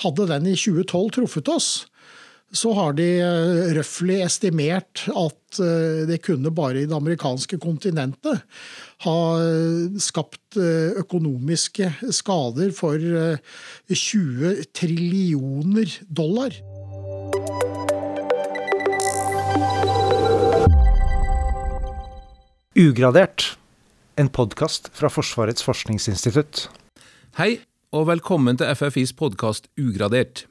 Hadde den i 2012 truffet oss, så har de eh, røftlig estimert at eh, det kunne bare i det amerikanske kontinentet ha eh, skapt økonomiske skader for 20 trillioner dollar. Ugradert, en podkast fra Forsvarets forskningsinstitutt. Hei, og velkommen til FFIs podkast Ugradert.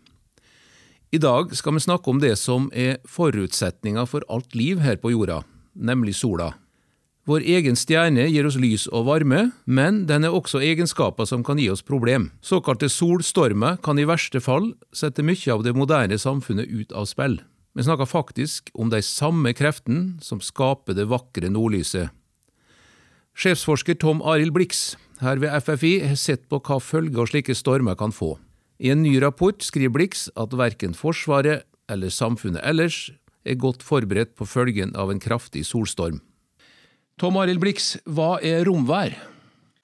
I dag skal vi snakke om det som er forutsetninga for alt liv her på jorda, nemlig sola. Vår egen stjerne gir oss lys og varme, men den er også egenskaper som kan gi oss problem. Såkalte solstormer kan i verste fall sette mye av det moderne samfunnet ut av spill. Vi snakker faktisk om de samme kreftene som skaper det vakre nordlyset. Sjefsforsker Tom Arild Blix her ved FFI har sett på hva følger slike stormer kan få. I en ny rapport skriver Blix at verken Forsvaret eller samfunnet ellers er godt forberedt på følgen av en kraftig solstorm. Tom Arild Blix, hva er romvær?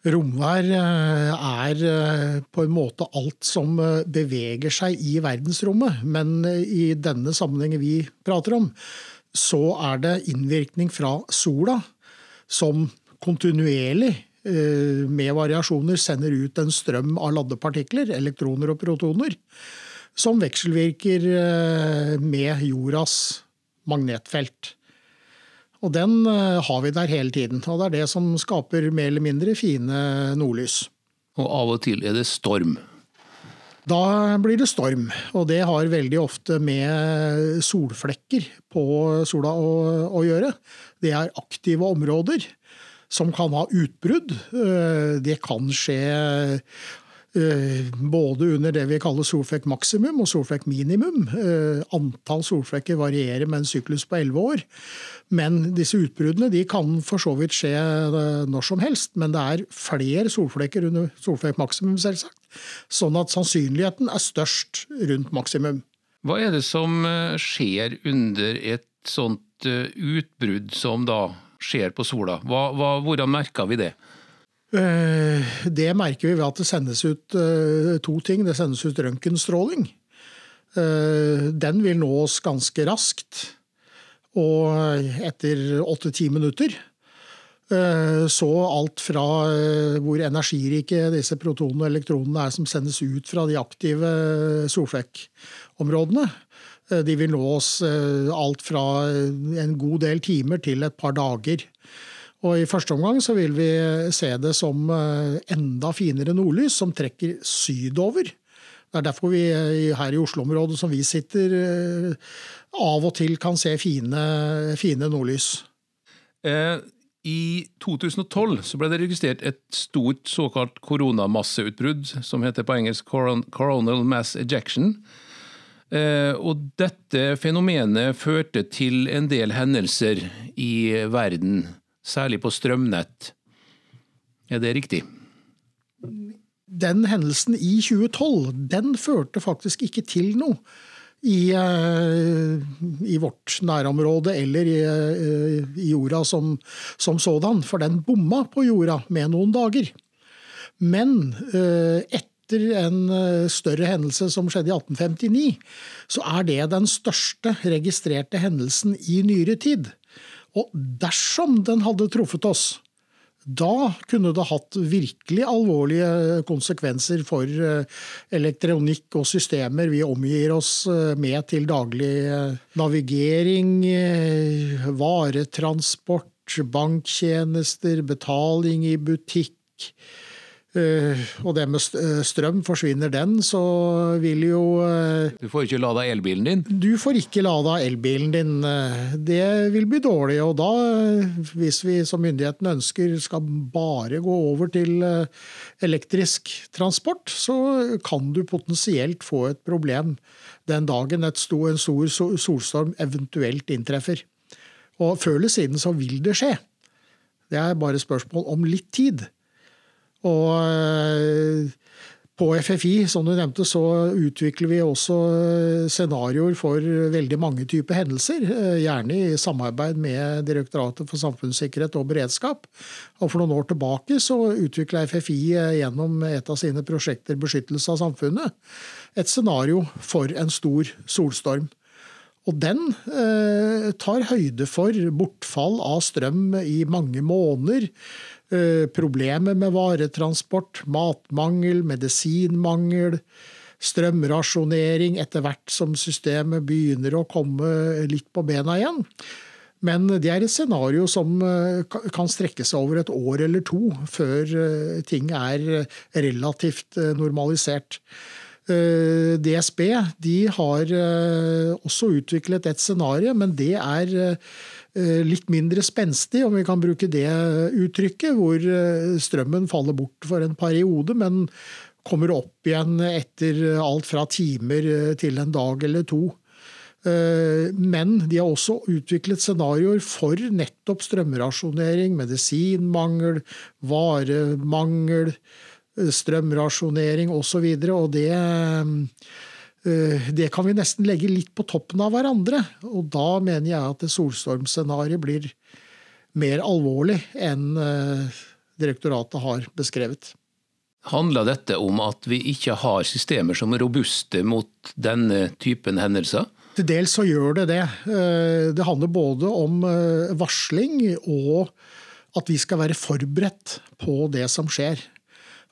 Romvær eh, er eh, på en måte alt som eh, beveger seg i verdensrommet. Men i denne sammenhengen vi prater om, så er det innvirkning fra sola som kontinuerlig Eh, med variasjoner sender ut en strøm av laddepartikler, elektroner og protoner, som vekselvirker eh, med jordas magnetfelt. Og den eh, har vi der hele tiden. Og det er det som skaper mer eller mindre fine nordlys. Og av og til er det storm? Da blir det storm, og det har veldig ofte med solflekker på sola å, å gjøre. Det er aktive områder som kan ha utbrudd. Eh, det kan skje eh, både under det vi kaller solflekk maksimum og solflekk minimum. Eh, antall solflekker varierer med en syklus på 11 år. Men disse utbruddene de kan for så vidt skje når som helst. Men det er flere solflekker under solflekk maksimum, selvsagt. Sånn at sannsynligheten er størst rundt maksimum. Hva er det som skjer under et sånt utbrudd som da skjer på sola. Hva, hva, hvordan merker vi det? Eh, det merker vi ved at det sendes ut eh, to ting. Det sendes ut røntgenstråling. Eh, den vil nå oss ganske raskt. Og etter åtte-ti minutter så alt fra hvor energirike disse protonene og elektronene er som sendes ut fra de aktive solflekkområdene, de vil nå oss eh, alt fra en god del timer til et par dager. Og I første omgang så vil vi se det som eh, enda finere nordlys som trekker sydover. Det er derfor vi her i Oslo-området som vi sitter, av og til kan se fine, fine nordlys. I 2012 så ble det registrert et stort såkalt koronamasseutbrudd, som heter på engelsk coronal mass ejection. Eh, og dette fenomenet førte til en del hendelser i verden, særlig på strømnett. Er det riktig? Den hendelsen i 2012 den førte faktisk ikke til noe i, eh, i vårt nærområde eller i, eh, i jorda som, som, sådan, for den bomma på jorda med noen dager. Men etter etter en eh, større hendelse som skjedde i 1859, så er det den største registrerte hendelsen i nyere tid. Og dersom den hadde truffet oss, da kunne det hatt virkelig alvorlige konsekvenser for eh, elektronikk og systemer vi omgir oss eh, med til daglig. Navigering, varetransport, banktjenester, betaling i butikk og det med eh, strøm, forsvinner den, så vil jo uh, Du får ikke lada elbilen din? Du får ikke lada elbilen din. det vil bli dårlig. Og da, hvis vi som myndighetene ønsker skal bare gå over til elektrisk transport, så kan du potensielt få et problem den dagen en stor solstorm eventuelt inntreffer. Og før eller siden så vil det skje. Det er bare spørsmål om litt tid. Og eh, På FFI som du nevnte, så utvikler vi også scenarioer for veldig mange typer hendelser. Gjerne i samarbeid med Direktoratet for samfunnssikkerhet og beredskap. Og For noen år tilbake så utvikla FFI gjennom et av sine prosjekter Beskyttelse av samfunnet et scenario for en stor solstorm. Og den eh, tar høyde for bortfall av strøm i mange måneder. Eh, problemer med varetransport, matmangel, medisinmangel, strømrasjonering etter hvert som systemet begynner å komme litt på bena igjen. Men det er et scenario som eh, kan strekke seg over et år eller to før ting er relativt normalisert. Eh, DSB har eh, også utviklet et scenario, men det er eh, litt mindre spenstig, om vi kan bruke det uttrykket, hvor strømmen faller bort for en periode, men kommer opp igjen etter alt fra timer til en dag eller to. Men de har også utviklet scenarioer for nettopp strømrasjonering, medisinmangel, varemangel, strømrasjonering osv. Og, og det, eh, det kan vi nesten legge litt på toppen av hverandre. Og da mener jeg at solstormscenarioet blir mer alvorlig enn eh, direktoratet har beskrevet. Handler dette om at vi ikke har systemer som er robuste mot denne typen hendelser? Til dels så gjør det det. Eh, det handler både om varsling og at vi skal være forberedt på det som skjer.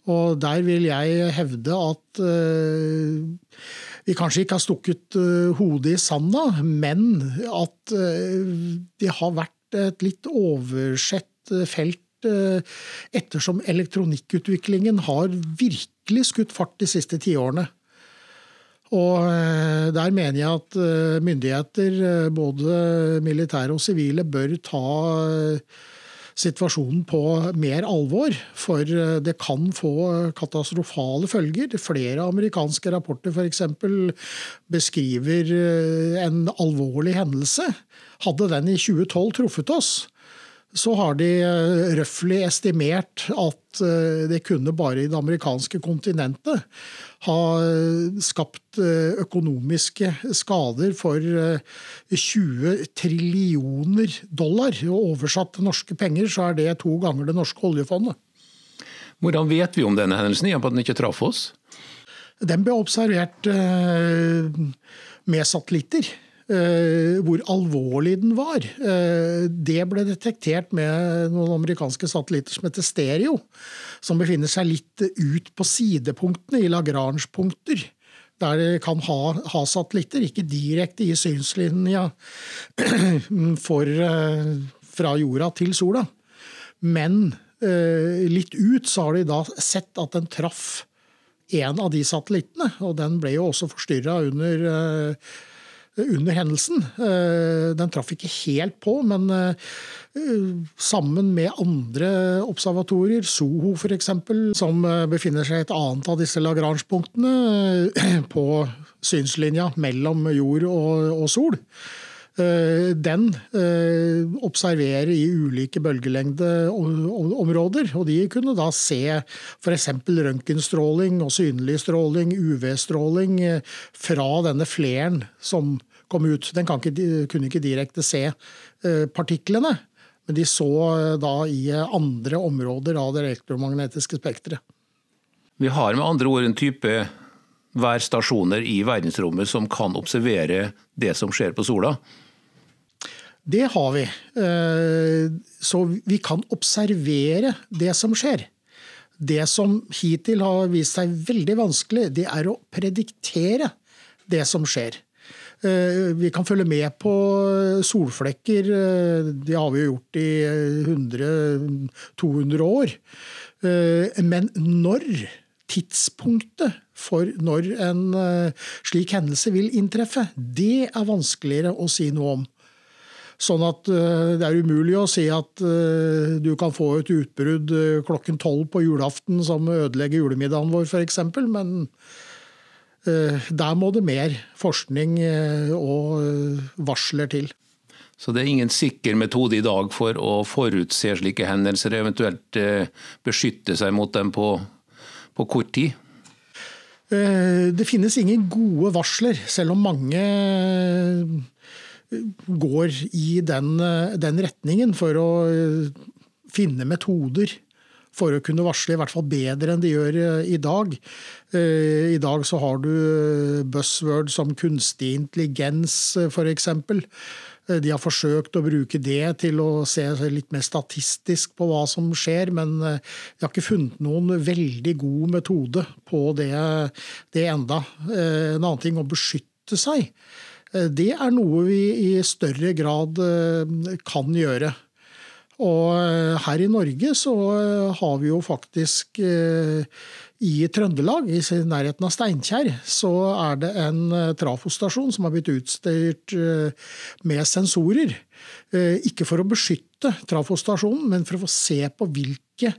Og der vil jeg hevde at vi kanskje ikke har stukket uh, hodet i sanda, men at uh, det har vært et litt oversett felt ettersom elektronikkutviklingen har virkelig skutt fart de siste tiårene. Og der mener jeg at myndigheter, både militære og sivile, bør ta situasjonen på mer alvor. For eh, det kan få katastrofale følger. Flere amerikanske rapporter f.eks. beskriver eh, en alvorlig hendelse. Hadde den i 2012 truffet oss, så har de eh, røftlig estimert at det kunne bare i det amerikanske kontinentet ha skapt økonomiske skader for 20 trillioner dollar. Og oversatt til norske penger så er det to ganger det norske oljefondet. Hvordan vet vi om denne hendelsen, igjen på at den ikke traff oss? Den ble observert med satellitter. Eh, hvor alvorlig den var. Eh, det ble detektert med noen amerikanske satellitter som heter Stereo, som befinner seg litt ut på sidepunktene, i Lagrange-punkter. Der det kan ha, ha, satellitter, ikke direkte i synslinja for, eh, fra jorda til sola. Men litt ut så har de da sett at den traff en av de satellittene. Og den ble jo også forstyrra under under hendelsen. Eh, den traff ikke helt på, men eh, sammen med andre observatorier, Soho f.eks., som eh, befinner seg i et annet av disse Lagrange-punktene på synslinja mellom jord og, sol, den observerer i ulike bølgelengdeområder. Og de kunne da se f.eks. røntgenstråling og synlig stråling, UV-stråling, fra denne fleren som kom ut. Den ikke, kunne ikke direkte se partiklene, men de så da i andre områder av det elektromagnetiske spekteret. Vi har med andre ord en type værstasjoner i verdensrommet som kan observere det som skjer på sola? Det har vi. Eh, så vi kan observere det som skjer. Det som hittil har vist seg veldig vanskelig, det er å prediktere det som skjer. Eh, vi kan følge med på solflekker. Eh, det har vi gjort i 100-200 år. Men når tidspunktet for når en slik hendelse vil inntreffe, det er vanskeligere å si noe om. Sånn at eh, det er umulig å si at eh, du kan få et utbrudd eh, klokken tolv på julaften som ødelegger julemiddagen vår, f.eks. Men der må det mer forskning og varsler til. Så det er ingen sikker metode i dag for å forutse slike hendelser, eventuelt beskytte seg mot dem på, på kort tid? Det finnes ingen gode varsler, selv om mange går i den, den retningen for å finne metoder for å kunne varsle, i hvert fall bedre enn de gjør eh, i dag. Eh, I dag så har du eh, buzzword som kunstig intelligens, f.eks. De har forsøkt å bruke det til å se litt mer statistisk på hva som skjer, men de har ikke funnet noen veldig god metode på det, det enda. En annen ting å beskytte seg. Det er noe vi i større grad kan gjøre. Og eh, her i Norge så eh, har vi jo faktisk eh, i Trøndelag, i nærheten av Steinkjer, så er det en trafostasjon som har blitt utstyrt med sensorer. Ikke for å beskytte trafostasjonen, men for å få se på hvilke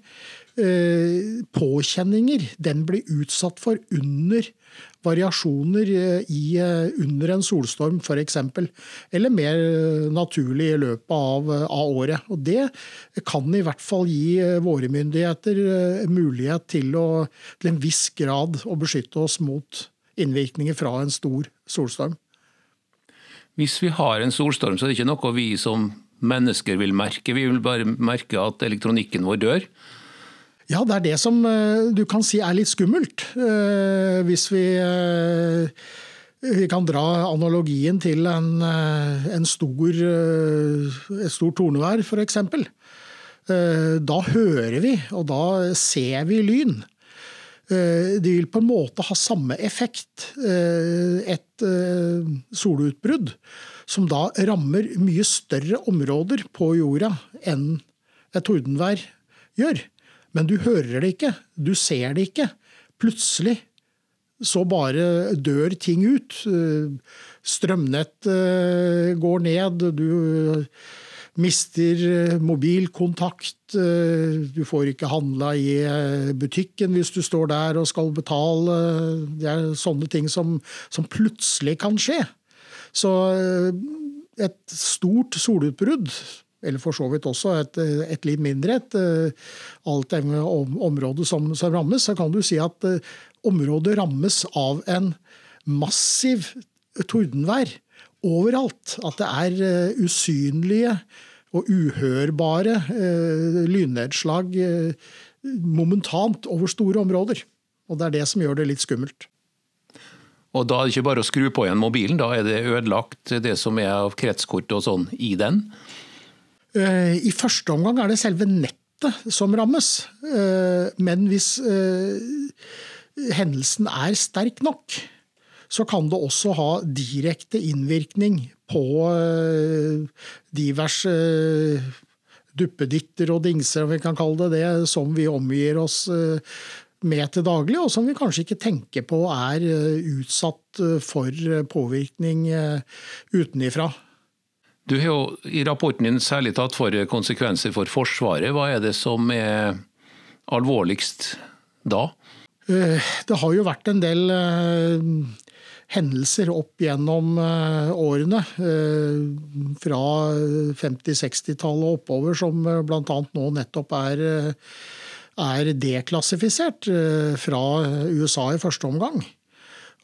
påkjenninger den blir utsatt for under variasjoner eh, i, eh, under en solstorm f.eks. Eller mer eh, naturlig i løpet av, av, året. Og Det kan i hvert fall gi våre myndigheter mulighet til, å, til en viss grad å beskytte oss mot innvirkninger fra en stor solstorm. Hvis vi har en solstorm, så er det ikke noe vi som mennesker vil merke. Vi vil bare merke at elektronikken vår dør. Ja, det er det som eh, du kan si er litt skummelt. Eh, hvis vi, eh, vi kan dra analogien til en, en stor, et stort tornevær, f.eks. Da hører vi, og da ser vi lyn. Det vil på en måte ha samme effekt, et solutbrudd, som da rammer mye større områder på jorda enn et tordenvær gjør. Men du hører det ikke, du ser det ikke. Plutselig så bare dør ting ut. Strømnett eh, går ned, du mister mobilkontakt, du får ikke handla i eh, butikken hvis du står der og skal betale. Det er sånne ting som, som plutselig kan skje. Så eh, et stort solutbrudd eller for så vidt også et, et litt mindre et, eh, alt det området som, som, rammes, så kan du si at eh, området rammes av en massiv tordenvær overalt. At det er eh, usynlige og uhørbare lynnedslag momentant over store områder. Og det er det som gjør det litt skummelt. Og da er det ikke bare å skru på igjen mobilen, da er det ødelagt det som er av kretskort og sånn i den? Eh, I første omgang er det selve nettet som rammes. Eh, men hvis eh, hendelsen er sterk nok, så kan det også ha direkte innvirkning på diverse duppeditter og dingser, om vi kan kalle det det, som vi omgir oss med til daglig, og som vi kanskje ikke tenker på er utsatt for påvirkning utenifra. Du har jo i rapporten din særlig tatt for konsekvenser for Forsvaret. Hva er det som er alvorligst da? Eh, det har jo vært en del eh, hendelser opp gjennom eh, årene. Fra 50-60-tallet og oppover, som bl.a. nå nettopp er, er deklassifisert fra USA i første omgang.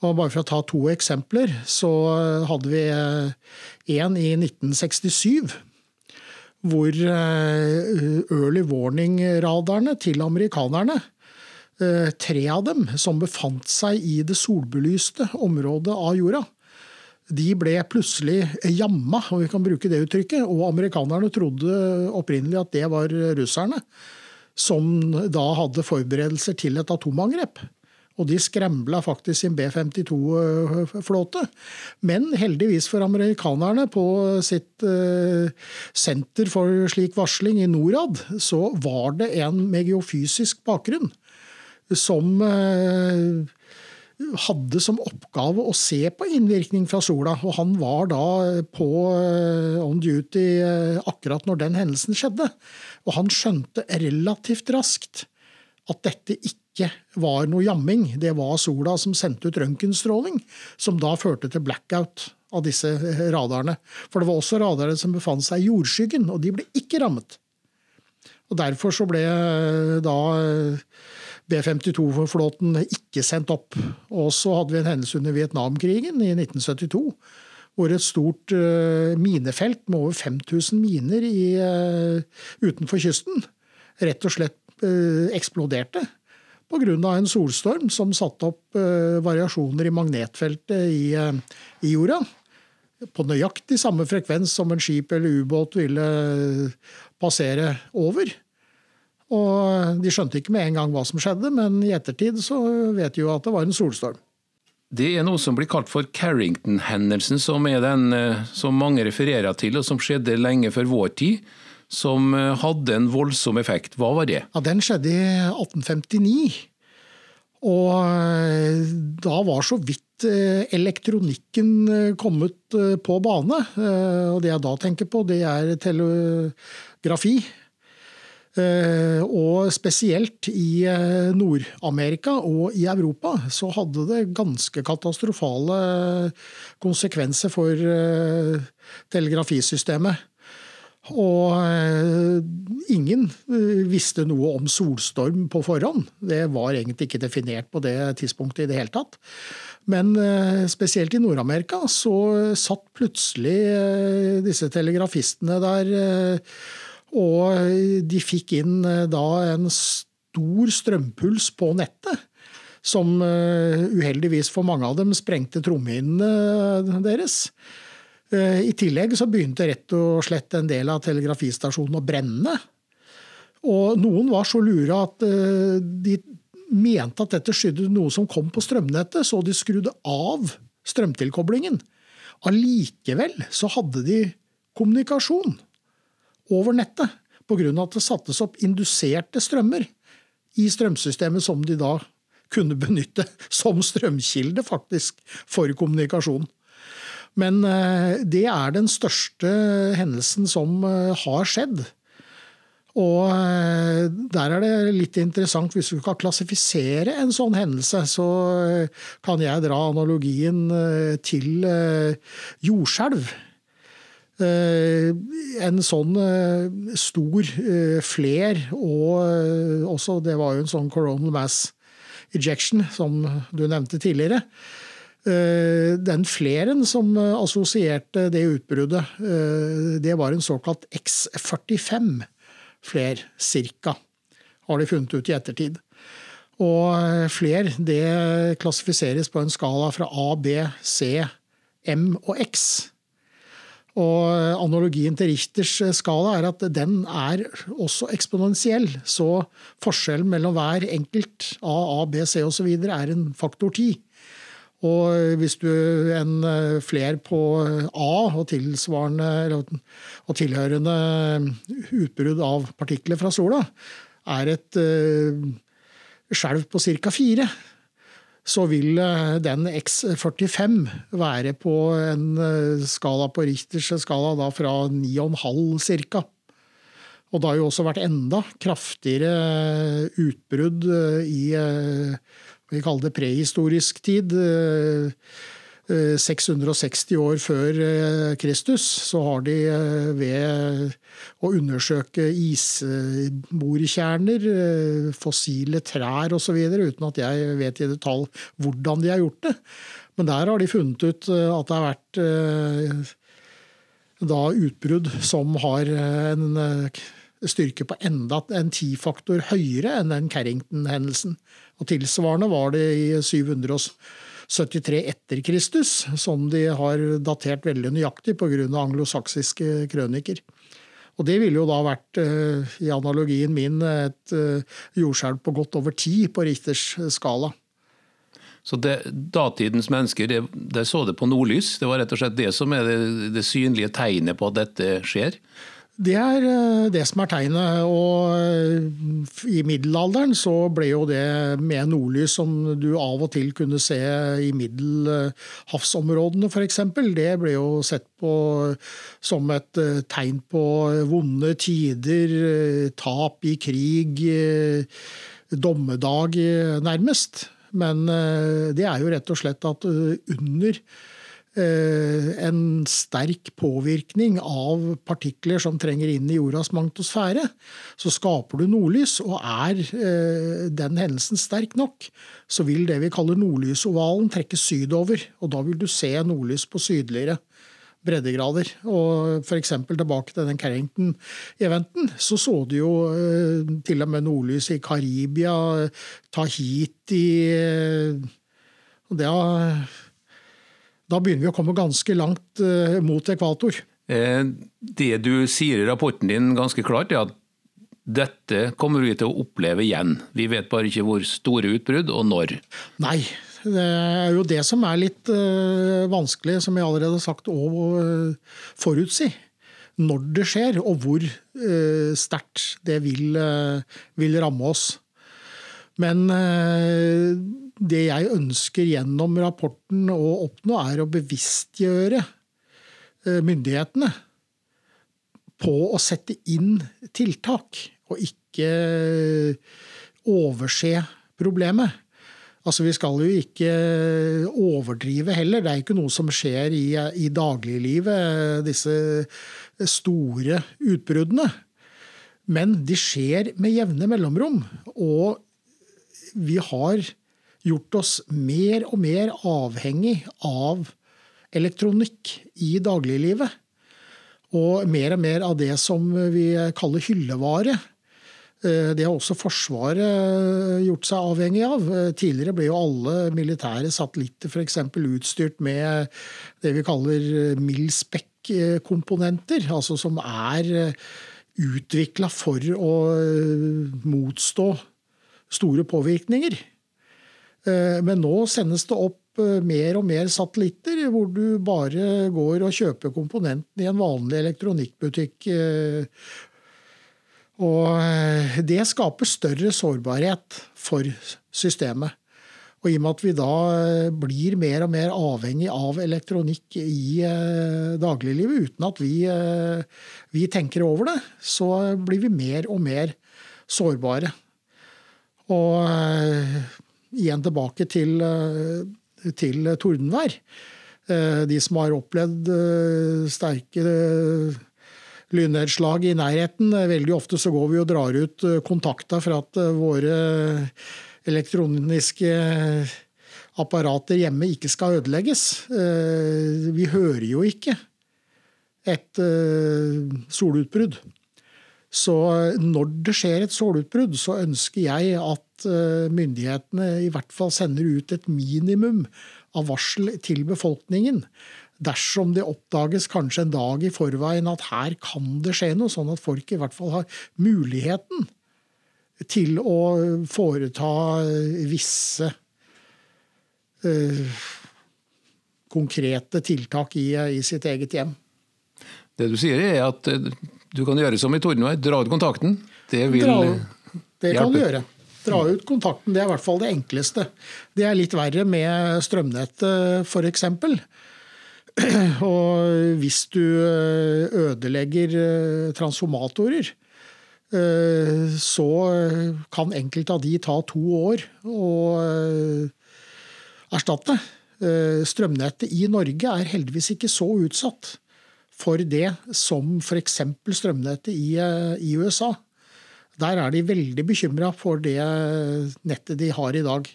Og bare for å ta to eksempler, så hadde vi en i 1967. Hvor eh, early warning-radarene til amerikanerne, eh, tre av dem som befant seg i det solbelyste området av jorda, de ble plutselig jamma, om vi kan bruke det uttrykket. Og amerikanerne trodde opprinnelig at det var russerne, som da hadde forberedelser til et atomangrep. Og de skrembla faktisk sin B-52-flåte. Men heldigvis for amerikanerne på sitt uh, senter for slik varsling i Norad, så var det en med geofysisk bakgrunn som uh, hadde som oppgave å se på innvirkning fra sola. Og han var da på uh, on duty akkurat når den hendelsen skjedde. Og han skjønte relativt raskt at dette ikke ikke var noe jamming. Det var sola som sendte ut røntgenstråling, som da førte til blackout av disse radarene. For det var også radarer som befant seg i jordskyggen, og de ble ikke rammet. Og Derfor så ble da B-52-flåten ikke sendt opp. Og så hadde vi en hendelse under Vietnamkrigen i 1972. Hvor et stort uh, minefelt med over 5000 miner i, uh, utenfor kysten rett og slett eksploderte. Pga. en solstorm som satte opp variasjoner i magnetfeltet i, i jorda på nøyaktig samme frekvens som en skip eller ubåt ville passere over. Og de skjønte ikke med en gang hva som skjedde, men i ettertid så vet de jo at det var en solstorm. Det er noe som blir kalt for Carrington-hendelsen, som er den eh, som mange refererer til, og som skjedde lenge før vår tid. Som eh, hadde en voldsom effekt. Hva var det? Ja, Den skjedde i 1859. Og eh, da var så vidt elektronikken kommet på bane. Og det jeg da tenker på, det er telegrafi. Eh, og spesielt i eh, Nord-Amerika og i Europa så hadde det ganske katastrofale konsekvenser for eh, telegrafisystemet. Og ingen visste noe om solstorm på forhånd. Det var egentlig ikke definert på det tidspunktet i det hele tatt. Men spesielt i Nord-Amerika så satt plutselig disse telegrafistene der og de fikk inn eh, da en stor strømpuls på nettet. Som eh, uheldigvis for mange av dem sprengte trommehinnene deres. Eh, I tillegg så begynte rett og slett en del av telegrafistasjonen å brenne. Og noen var så lure at de mente at dette skydde noe som kom på strømnettet, så de skrudde av strømtilkoblingen. Allikevel så hadde de kommunikasjon over nettet pga. at det sattes opp induserte strømmer i strømsystemet som de da kunne benytte som strømkilde, faktisk, for kommunikasjon. Men eh, det er den største hendelsen som eh, har skjedd. Og eh, der er det litt interessant, hvis du skal klassifisere en sånn hendelse, så kan jeg dra analogien til jordskjelv. En sånn stor fler og også Det var jo en sånn coronal mass ejection, som du nevnte tidligere. Den fleren som assosierte det utbruddet, det var en såkalt X45-fler, cirka, har de funnet ut i ettertid. Og fler det klassifiseres på en skala fra A, B, C, M og X. Og analogien til Richters skala er at den er også eksponentiell. Så forskjellen mellom hver enkelt A, A, B, C osv. er en faktor 10. Og hvis du en fler på A og tilsvarende og tilhørende utbrudd av partikler fra sola er et eh, skjelv på ca. 4, så vil eh, den X45 være på en eh, skala på Richters skala da fra 9,5 ca. Og det har jo også vært enda kraftigere eh, utbrudd i vi kaller det prehistorisk tid. 660 år før Kristus så har de ved å undersøke isborkjerner, eh, fossile trær osv., uten at jeg vet i detalj hvordan de har gjort det. Men der har de funnet ut eh, at det har vært eh, da utbrudd som har en styrke på enda en ti-faktor høyere enn den Carrington-hendelsen. Og Tilsvarende var det i 773 etter Kristus, som de har datert veldig nøyaktig pga. anglosaksiske krøniker. Og det ville jo da vært, eh, i analogien min, et eh, jordskjelv på godt over ti på Richters skala. Så det, Datidens mennesker det, det så det på nordlys? Det var rett og slett det som er det, det synlige tegnet på at dette skjer? Det er eh, det som er tegnet. Og eh, i middelalderen så ble jo det med nordlys som du av og til kunne se i middelhavsområdene f.eks., det ble jo sett på som et eh, tegn på vonde tider, tap i krig, dommedag nærmest. Men det er jo rett og slett at under en sterk påvirkning av partikler som trenger inn i jordas magnetosfære, så skaper du nordlys. Og er den hendelsen sterk nok, så vil det vi kaller nordlysovalen trekke sydover. Og da vil du se nordlys på sydligere breddegrader. Og f.eks. tilbake til den Carrington-eventen, så så du jo eh, til og med nordlys i Karibia, Tahiti eh, og det, Da begynner vi å komme ganske langt eh, mot ekvator. Det du sier i rapporten din ganske klart, er at dette kommer vi til å oppleve igjen. Vi vet bare ikke hvor store utbrudd og når. Nei, det er jo det som er litt uh, vanskelig, som jeg allerede har sagt, å forutsi. Når det skjer, og hvor sterkt det vil, vil, ramme oss. Men det jeg ønsker gjennom rapporten å oppnå, er å bevisstgjøre myndighetene på å sette inn tiltak, og ikke overse problemet. Altså, Vi skal jo ikke overdrive heller. Det er ikke noe som skjer i, i dagliglivet, disse store utbruddene. Men de skjer med jevne mellomrom. Og vi har gjort oss mer og mer avhengig av elektronikk i dagliglivet. Og mer og mer av det som vi kaller hyllevare. Eh, det har også Forsvaret gjort seg avhengig av. Tidligere ble jo alle militære satellitter f.eks. utstyrt med det vi kaller mildspekk-komponenter, altså som er utvikla for å motstå store påvirkninger. Men nå sendes det opp mer og mer satellitter hvor du bare går og kjøper komponenten i en vanlig elektronikkbutikk og eh, det skaper større sårbarhet for systemet. Og i og med at vi da eh, blir mer og mer avhengig av elektronikk i eh, dagliglivet uten at vi, vi tenker over det, så blir vi mer og mer sårbare. Og igjen tilbake til, til tordenvær. De som har opplevd sterke lynnedslag i nærheten. Veldig ofte så går vi og drar ut eh, kontakta for at eh, våre elektroniske apparater hjemme ikke skal ødelegges. Eh, vi hører jo ikke et solutbrudd. Så når det skjer et sålutbrudd, så ønsker jeg at myndighetene i hvert fall sender ut et minimum av varsel til befolkningen dersom det oppdages kanskje en dag i forveien at her kan det skje noe, sånn at folk i hvert fall har muligheten til å foreta visse uh, konkrete tiltak i, i, sitt eget hjem. Det du sier er at eh, du kan gjøre som i Tordenvær, dra ut kontakten. Det vil dra, det hjelpe. kan du gjøre. Dra ut kontakten, det er i hvert fall det enkleste. Det er litt verre med strømnettet f.eks. Og hvis du eh, ødelegger eh, transformatorer, eh, så kan enkelte av de ta to år å erstatte. Strømnettet i Norge er heldigvis ikke så utsatt for det som f.eks. strømnettet i, i, USA. Der er de veldig bekymra for det nettet de har i dag.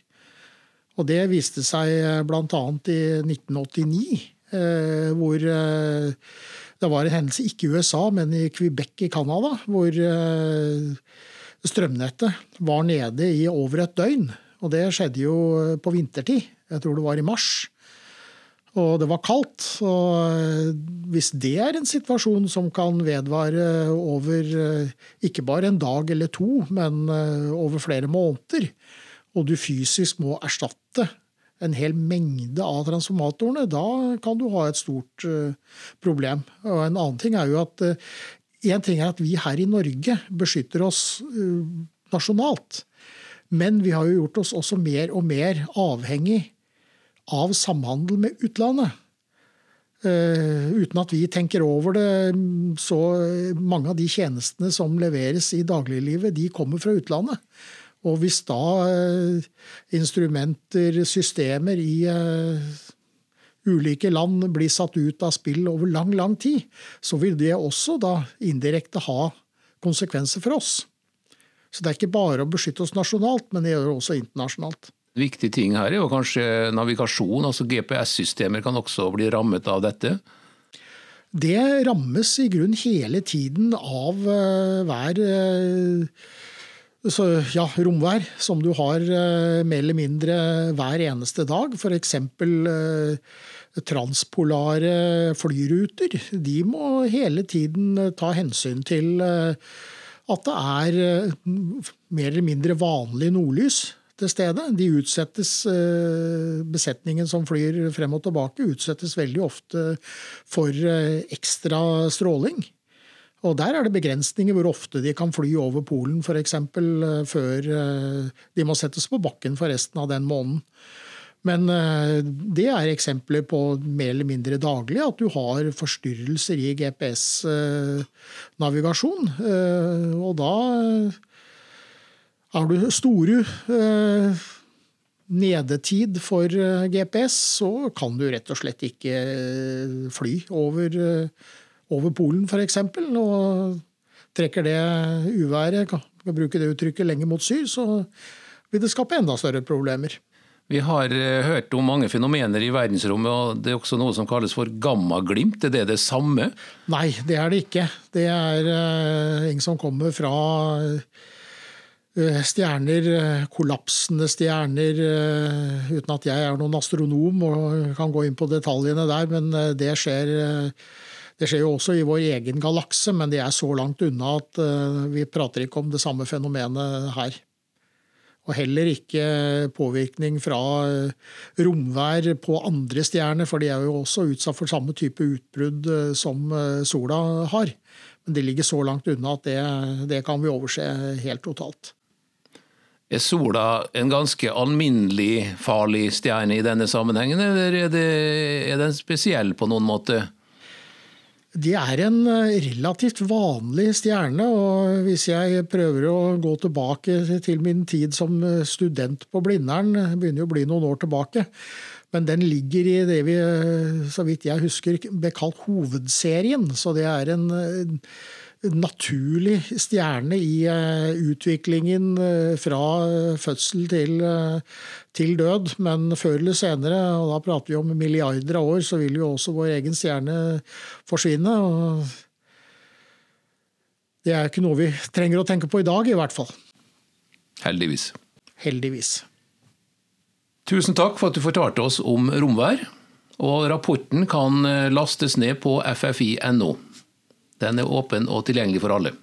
Og det viste seg bl.a. i 1989 Eh, hvor eh, det var en hendelse ikke i USA, men i Quebec i Canada, hvor eh, strømnettet var nede i over et døgn. Og det skjedde jo på vintertid. Jeg tror det var i mars. Og det var kaldt. Og hvis det er en situasjon som kan vedvare over ikke bare en dag eller to, men over flere måneder, og du fysisk må erstatte en hel mengde av transformatorene, da kan du ha et stort problem. Og En annen ting er jo at en ting er at vi her i Norge beskytter oss nasjonalt. Men vi har jo gjort oss også mer og mer avhengig av samhandel med utlandet. uten at vi tenker over det, så mange av de tjenestene som leveres i dagliglivet, de kommer fra utlandet. Og hvis da uh, instrumenter, systemer i uh, ulike land blir satt ut av spill over lang, lang tid, så vil det også da indirekte ha konsekvenser for oss. Så det er ikke bare å beskytte oss nasjonalt, men det gjør det også internasjonalt. Viktig ting her er jo kanskje navigasjon. altså GPS-systemer kan også bli rammet av dette? Det rammes i grunn hele tiden av hver uh, så, ja, romvær som du har uh, mer eller mindre hver eneste dag. F.eks. Transpolare flyruter. De må hele tiden ta hensyn til at det er mer eller mindre vanlig nordlys til stede. De utsettes, eh, Besetningen som flyr frem og tilbake, utsettes veldig ofte for eh, ekstra stråling. Og Der er det begrensninger hvor ofte de kan fly over Polen f.eks. Eh, før de må settes på bakken for resten av den måneden. Men det er eksempler på mer eller mindre daglig at du har forstyrrelser i GPS-navigasjon. Og da har du store eh, nedetid for eh, GPS, så kan du rett og slett ikke eh, fly over, eh, over Polen, f.eks. Og trekker det uværet, kan bruke det uttrykket, lenger mot syd, så vil det skape enda større problemer. Vi har hørt om mange fenomener i verdensrommet, og det er også noe som kalles for gammaglimt. Er det det samme? Nei, det er det ikke. Det er uh, ingen som kommer fra uh, stjerner, eh, kollapsende stjerner, eh, uten at jeg er noen astronom og kan gå inn på detaljene der, men det skjer, det skjer jo også i vår egen galakse, men det er så langt unna at vi prater ikke om det samme fenomenet her. Og heller ikke påvirkning fra romvær på andre stjerner, for de er jo også utsatt for samme type utbrudd som sola har. Men det ligger så langt unna at det, det kan vi overse helt totalt. Er sola en ganske alminnelig farlig stjerne i denne sammenhengen, eller er, det, er den spesiell på noen måte? Det er en eh, relativt vanlig stjerne, og hvis jeg prøver å gå tilbake til min tid som eh, student på Blindern, begynner jo å bli noen år tilbake, men den ligger i det vi, eh, så vidt jeg husker, ble kalt hovedserien. Så det er en naturlig stjerne i eh, utviklingen eh, fra fødsel til, eh, til, død. Men før eller senere, og da prater vi om milliarder av år, så vil jo også vår egen stjerne forsvinne. og det er ikke noe vi trenger å tenke på i dag, i hvert fall. Heldigvis. Heldigvis. Tusen takk for at du fortalte oss om romvær. Og rapporten kan lastes ned på ffi.no. Den er åpen og tilgjengelig for alle.